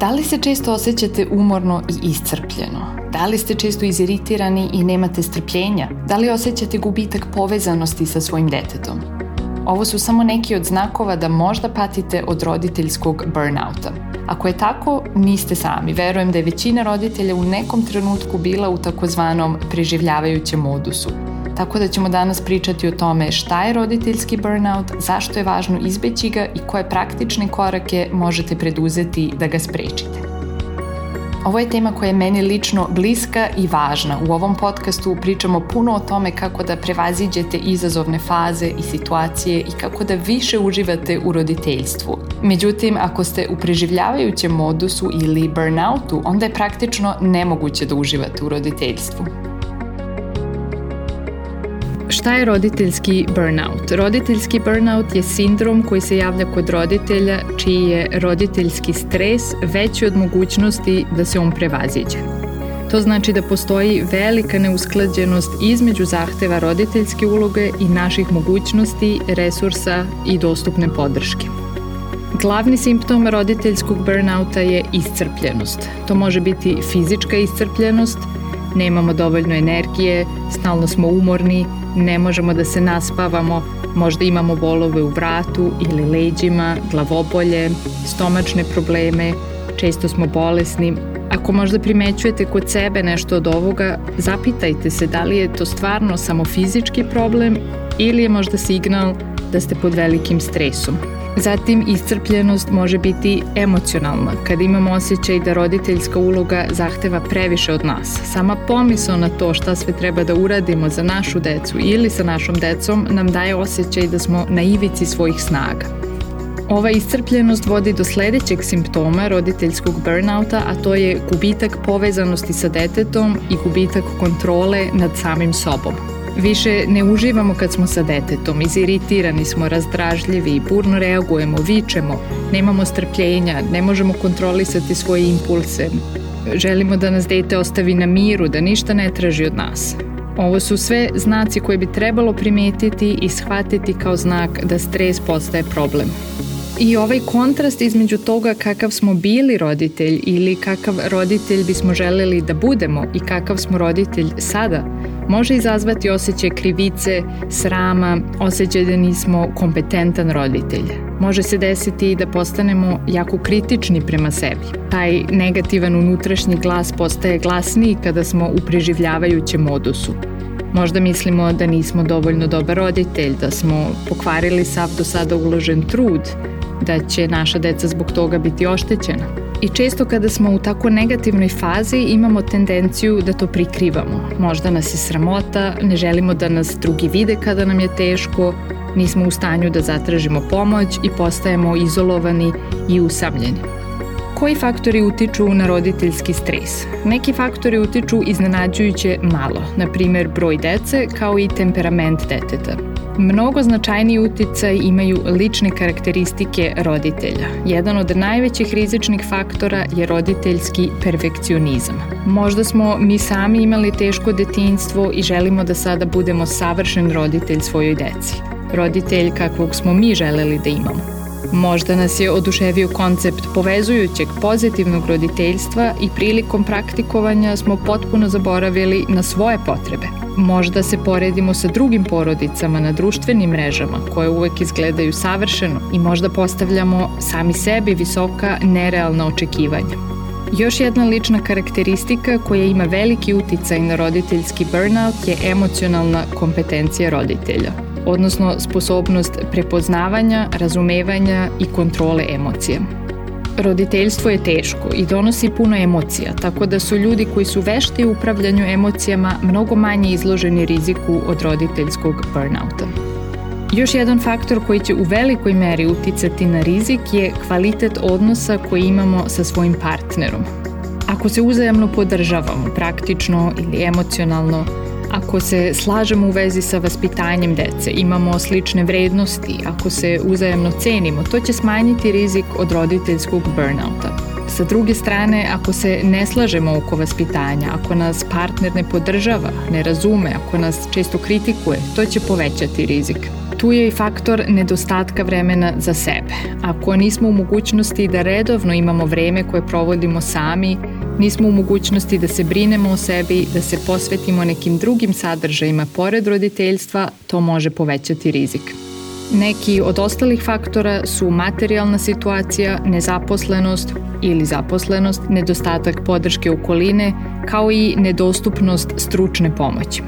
Da li se često osjećate umorno i iscrpljeno? Da li ste često iziritirani i nemate strpljenja? Da li osjećate gubitak povezanosti sa svojim detetom? Ovo su samo neki od znakova da možda patite od roditeljskog burnouta. Ako je tako, niste sami. Verujem da je većina roditelja u nekom trenutku bila u takozvanom preživljavajućem modusu. Tako da ćemo danas pričati o tome šta je roditeljski burnout, zašto je važno izbeći ga i koje praktične korake možete preduzeti da ga sprečite. Ovo je tema koja je meni lično bliska i važna. U ovom podcastu pričamo puno o tome kako da prevaziđete izazovne faze i situacije i kako da više uživate u roditeljstvu. Međutim, ako ste u preživljavajućem modusu ili burnoutu, onda je praktično nemoguće da uživate u roditeljstvu. Šta je roditeljski burnout? Roditeljski burnout je sindrom koji se javlja kod roditelja čiji je roditeljski stres veći od mogućnosti da se on prevaziđe. To znači da postoji velika neusklađenost između zahteva roditeljske uloge i naših mogućnosti, resursa i dostupne podrške. Glavni simptom roditeljskog burnouta je iscrpljenost. To može biti fizička iscrpljenost, nemamo dovoljno energije, stalno smo umorni, ne možemo da se naspavamo, možda imamo bolove u vratu ili leđima, glavobolje, stomačne probleme, često smo bolesni. Ako možda primećujete kod sebe nešto od ovoga, zapitajte se da li je to stvarno samo fizički problem ili je možda signal da ste pod velikim stresom. Zatim, iscrpljenost može biti emocionalna, kad imamo osjećaj da roditeljska uloga zahteva previše od nas. Sama pomisao na to šta sve treba da uradimo za našu decu ili sa našom decom nam daje osjećaj da smo na ivici svojih snaga. Ova iscrpljenost vodi do sledećeg simptoma roditeljskog burnouta, a to je gubitak povezanosti sa detetom i gubitak kontrole nad samim sobom. Više ne uživamo kad smo sa detetom, iziritirani smo, razdražljivi, burno reagujemo, vičemo, nemamo strpljenja, ne možemo kontrolisati svoje impulse. Želimo da nas dete ostavi na miru, da ništa ne traži od nas. Ovo su sve znaci koje bi trebalo primetiti i shvatiti kao znak da stres postaje problem. I ovaj kontrast između toga kakav smo bili roditelj ili kakav roditelj bismo želeli da budemo i kakav smo roditelj sada – može izazvati osjećaj krivice, srama, osjećaj da nismo kompetentan roditelj. Može se desiti i da postanemo jako kritični prema sebi. Taj negativan unutrašnji glas postaje glasniji kada smo u preživljavajućem modusu. Možda mislimo da nismo dovoljno dobar roditelj, da smo pokvarili sav do sada uložen trud, da će naša deca zbog toga biti oštećena. I često kada smo u tako negativnoj fazi imamo tendenciju da to prikrivamo. Možda nas je sramota, ne želimo da nas drugi vide kada nam je teško, nismo u stanju da zatražimo pomoć i postajemo izolovani i usamljeni. Koji faktori utiču na roditeljski stres? Neki faktori utiču iznenađujuće malo, na primer broj dece kao i temperament deteta. Mnogo značajniji uticaj imaju lične karakteristike roditelja. Jedan od najvećih rizičnih faktora je roditeljski perfekcionizam. Možda smo mi sami imali teško detinjstvo i želimo da sada budemo savršen roditelj svojoj deci. Roditelj kakvog smo mi želeli da imamo. Možda nas je oduševio koncept povezujućeg pozitivnog roditeljstva i prilikom praktikovanja smo potpuno zaboravili na svoje potrebe – Možda se poredimo sa drugim porodicama na društvenim mrežama koje uvek izgledaju savršeno i možda postavljamo sami sebi visoka nerealna očekivanja. Još jedna lična karakteristika koja ima veliki uticaj na roditeljski burnout je emocionalna kompetencija roditelja, odnosno sposobnost prepoznavanja, razumevanja i kontrole emocija. Roditeljstvo je teško i donosi puno emocija, tako da su ljudi koji su vešti u upravljanju emocijama mnogo manje izloženi riziku od roditeljskog burnouta. Još jedan faktor koji će u velikoj meri uticati na rizik je kvalitet odnosa koji imamo sa svojim partnerom. Ako se uzajamno podržavamo, praktično ili emocionalno, ako se slažemo u vezi sa vaspitanjem dece, imamo slične vrednosti, ako se uzajamno cenimo, to će smanjiti rizik od roditeljskog burnouta. Sa druge strane, ako se ne slažemo oko vaspitanja, ako nas partner ne podržava, ne razume, ako nas često kritikuje, to će povećati rizik. Tu je i faktor nedostatka vremena za sebe. Ako nismo u mogućnosti da redovno imamo vreme koje provodimo sami, nismo u mogućnosti da se brinemo o sebi, da se posvetimo nekim drugim sadržajima pored roditeljstva, to može povećati rizik. Neki od ostalih faktora su materijalna situacija, nezaposlenost ili zaposlenost, nedostatak podrške okoline, kao i nedostupnost stručne pomoći.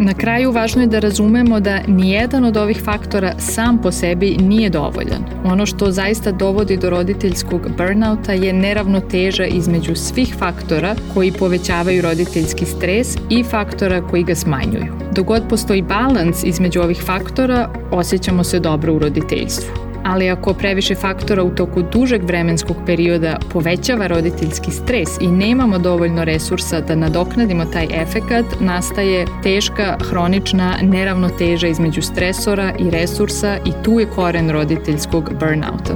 Na kraju važno je da razumemo da nijedan od ovih faktora sam po sebi nije dovoljan. Ono što zaista dovodi do roditeljskog burnouta je neravnoteža između svih faktora koji povećavaju roditeljski stres i faktora koji ga smanjuju. Dogod postoji balans između ovih faktora, osjećamo se dobro u roditeljstvu ali ako previše faktora u toku dužeg vremenskog perioda povećava roditeljski stres i nemamo dovoljno resursa da nadoknadimo taj efekat, nastaje teška, hronična neravnoteža između stresora i resursa i tu je koren roditeljskog burnouta.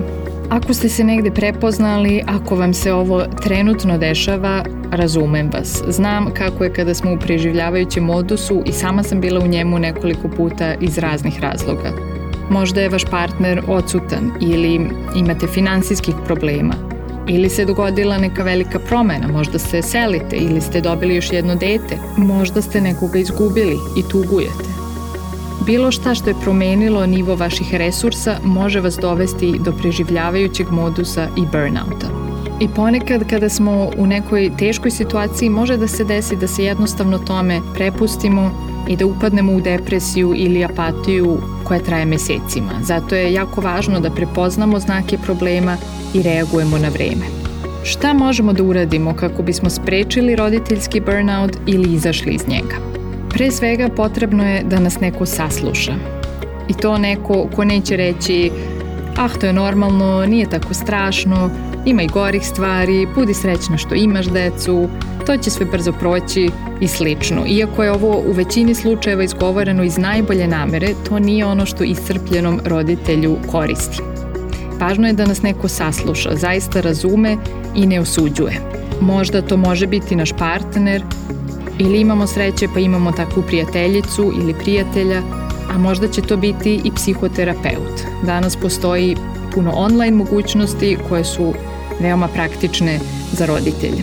Ako ste se negde prepoznali, ako vam se ovo trenutno dešava, razumem vas. Znam kako je kada smo u preživljavajućem modusu i sama sam bila u njemu nekoliko puta iz raznih razloga. Možda je vaš partner odsutan ili imate finansijskih problema ili se dogodila neka velika promena, možda se selite ili ste dobili još jedno dete, možda ste nekoga izgubili i tugujete. Bilo šta što je promenilo nivo vaših resursa može vas dovesti do preživljavajućeg modusa i burnouta. I ponekad kada smo u nekoj teškoj situaciji može da se desi da se jednostavno tome prepustimo i da upadnemo u depresiju ili apatiju koja traje mesecima. Zato je jako važno da prepoznamo znake problema i reagujemo na vreme. Šta možemo da uradimo kako bismo sprečili roditeljski burnout ili izašli iz njega? Pre svega potrebno je da nas neko sasluša. I to neko ko neće reći ah to je normalno, nije tako strašno, ima i gorih stvari, budi srećna što imaš decu, to će sve brzo proći i slično. Iako je ovo u većini slučajeva izgovoreno iz najbolje namere, to nije ono što iscrpljenom roditelju koristi. Važno je da nas neko sasluša, zaista razume i ne osuđuje. Možda to može biti naš partner, ili imamo sreće pa imamo takvu prijateljicu ili prijatelja, a možda će to biti i psihoterapeut. Danas postoji puno online mogućnosti koje su veoma praktične za roditelje.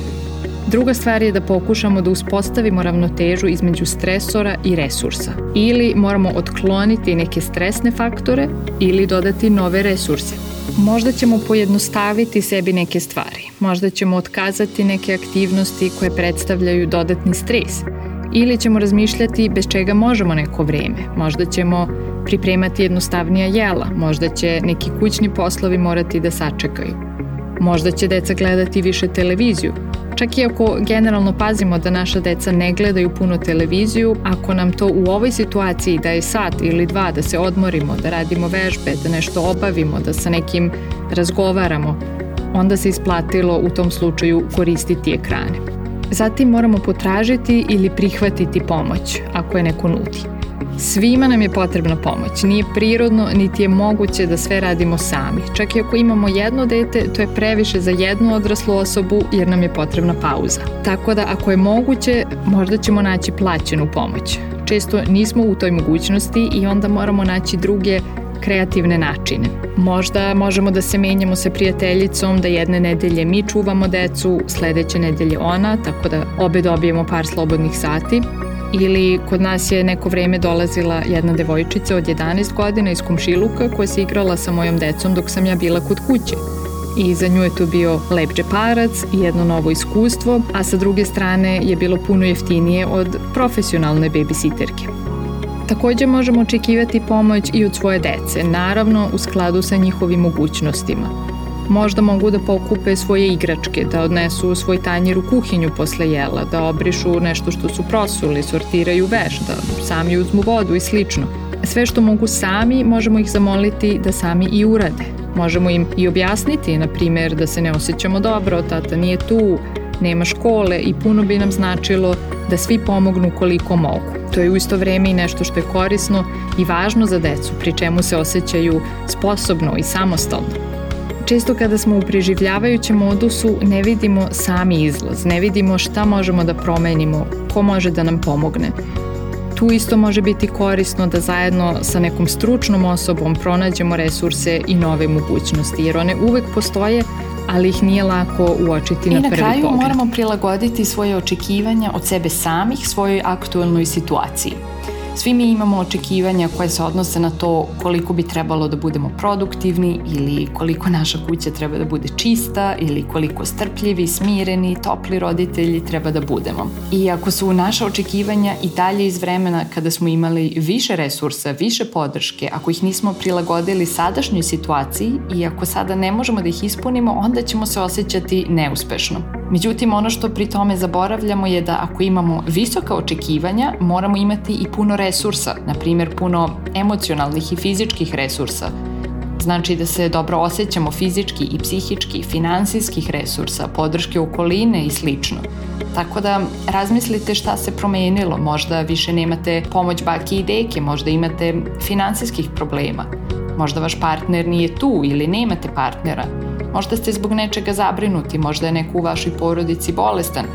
Druga stvar je da pokušamo da uspostavimo ravnotežu između stresora i resursa. Ili moramo otkloniti neke stresne faktore ili dodati nove resurse. Možda ćemo pojednostaviti sebi neke stvari. Možda ćemo otkazati neke aktivnosti koje predstavljaju dodatni stres. Ili ćemo razmišljati bez čega možemo neko vreme. Možda ćemo pripremati jednostavnija jela. Možda će neki kućni poslovi morati da sačekaju. Možda će deca gledati više televiziju Čak i ako generalno pazimo da naša deca ne gledaju puno televiziju, ako nam to u ovoj situaciji da je sat ili dva da se odmorimo, da radimo vežbe, da nešto obavimo, da sa nekim razgovaramo, onda se isplatilo u tom slučaju koristiti ekrane. Zatim moramo potražiti ili prihvatiti pomoć ako je neko nudi. Svima nam je potrebna pomoć. Nije prirodno, niti je moguće da sve radimo sami. Čak i ako imamo jedno dete, to je previše za jednu odraslu osobu jer nam je potrebna pauza. Tako da ako je moguće, možda ćemo naći plaćenu pomoć. Često nismo u toj mogućnosti i onda moramo naći druge kreativne načine. Možda možemo da se menjamo sa prijateljicom, da jedne nedelje mi čuvamo decu, sledeće nedelje ona, tako da obe dobijemo par slobodnih sati Ili kod nas je neko vreme dolazila jedna devojčica od 11 godina iz Komšiluka koja se igrala sa mojom decom dok sam ja bila kod kuće. I za nju je to bio lep džeparac i jedno novo iskustvo, a sa druge strane je bilo puno jeftinije od profesionalne babysitterke. Takođe možemo očekivati pomoć i od svoje dece, naravno u skladu sa njihovim mogućnostima. Možda mogu da pokupe svoje igračke, da odnesu svoj tanjir u kuhinju posle jela, da obrišu nešto što su prosuli, sortiraju veš, da sami uzmu vodu i slično. Sve što mogu sami, možemo ih zamoliti da sami i urade. Možemo im i objasniti, na primjer, da se ne osjećamo dobro, tata nije tu, nema škole i puno bi nam značilo da svi pomognu koliko mogu. To je u isto vreme i nešto što je korisno i važno za decu, pri čemu se osjećaju sposobno i samostalno. Često kada smo u preživljavajućem modusu ne vidimo sami izlaz, ne vidimo šta možemo da promenimo, ko može da nam pomogne. Tu isto može biti korisno da zajedno sa nekom stručnom osobom pronađemo resurse i nove mogućnosti, jer one uvek postoje, ali ih nije lako uočiti na prvi pogled. I na kraju moramo prilagoditi svoje očekivanja od sebe samih svojoj aktuelnoj situaciji. Svi mi imamo očekivanja koje se odnose na to koliko bi trebalo da budemo produktivni ili koliko naša kuća treba da bude čista ili koliko strpljivi, smireni, topli roditelji treba da budemo. I ako su naša očekivanja i dalje iz vremena kada smo imali više resursa, više podrške, ako ih nismo prilagodili sadašnjoj situaciji i ako sada ne možemo da ih ispunimo, onda ćemo se osjećati neuspešno. Međutim, ono što pri tome zaboravljamo je da ako imamo visoka očekivanja, moramo imati i puno resursa, na primjer puno emocionalnih i fizičkih resursa. Znači da se dobro osjećamo fizički i psihički, finansijskih resursa, podrške okoline i slično. Tako da razmislite šta se promenilo, možda više nemate pomoć bake i deke, možda imate finansijskih problema, možda vaš partner nije tu ili nemate partnera, Možda ste zbog nečega zabrinuti, možda je neko u vašoj porodici bolestan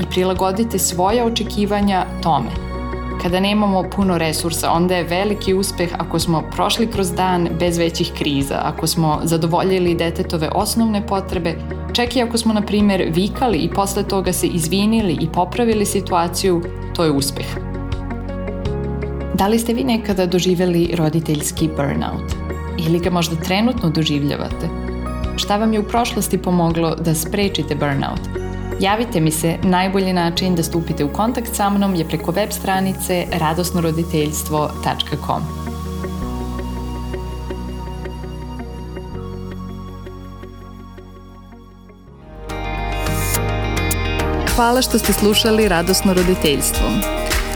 i prilagodite svoje očekivanja tome. Kada nemamo puno resursa, onda je veliki uspeh ako smo prošli kroz dan bez većih kriza, ako smo zadovoljili detetove osnovne potrebe, čak i ako smo, na primer, vikali i posle toga se izvinili i popravili situaciju, to je uspeh. Da li ste vi nekada doživeli roditeljski burnout? Ili ga možda trenutno doživljavate? Šta vam je u prošlosti pomoglo da sprečite burnout. Javite mi se, najbolji način da stupite u kontakt sa mnom je preko web stranice radosnoroditeljstvo.com. Hvala što ste slušali Radosno roditeljstvo.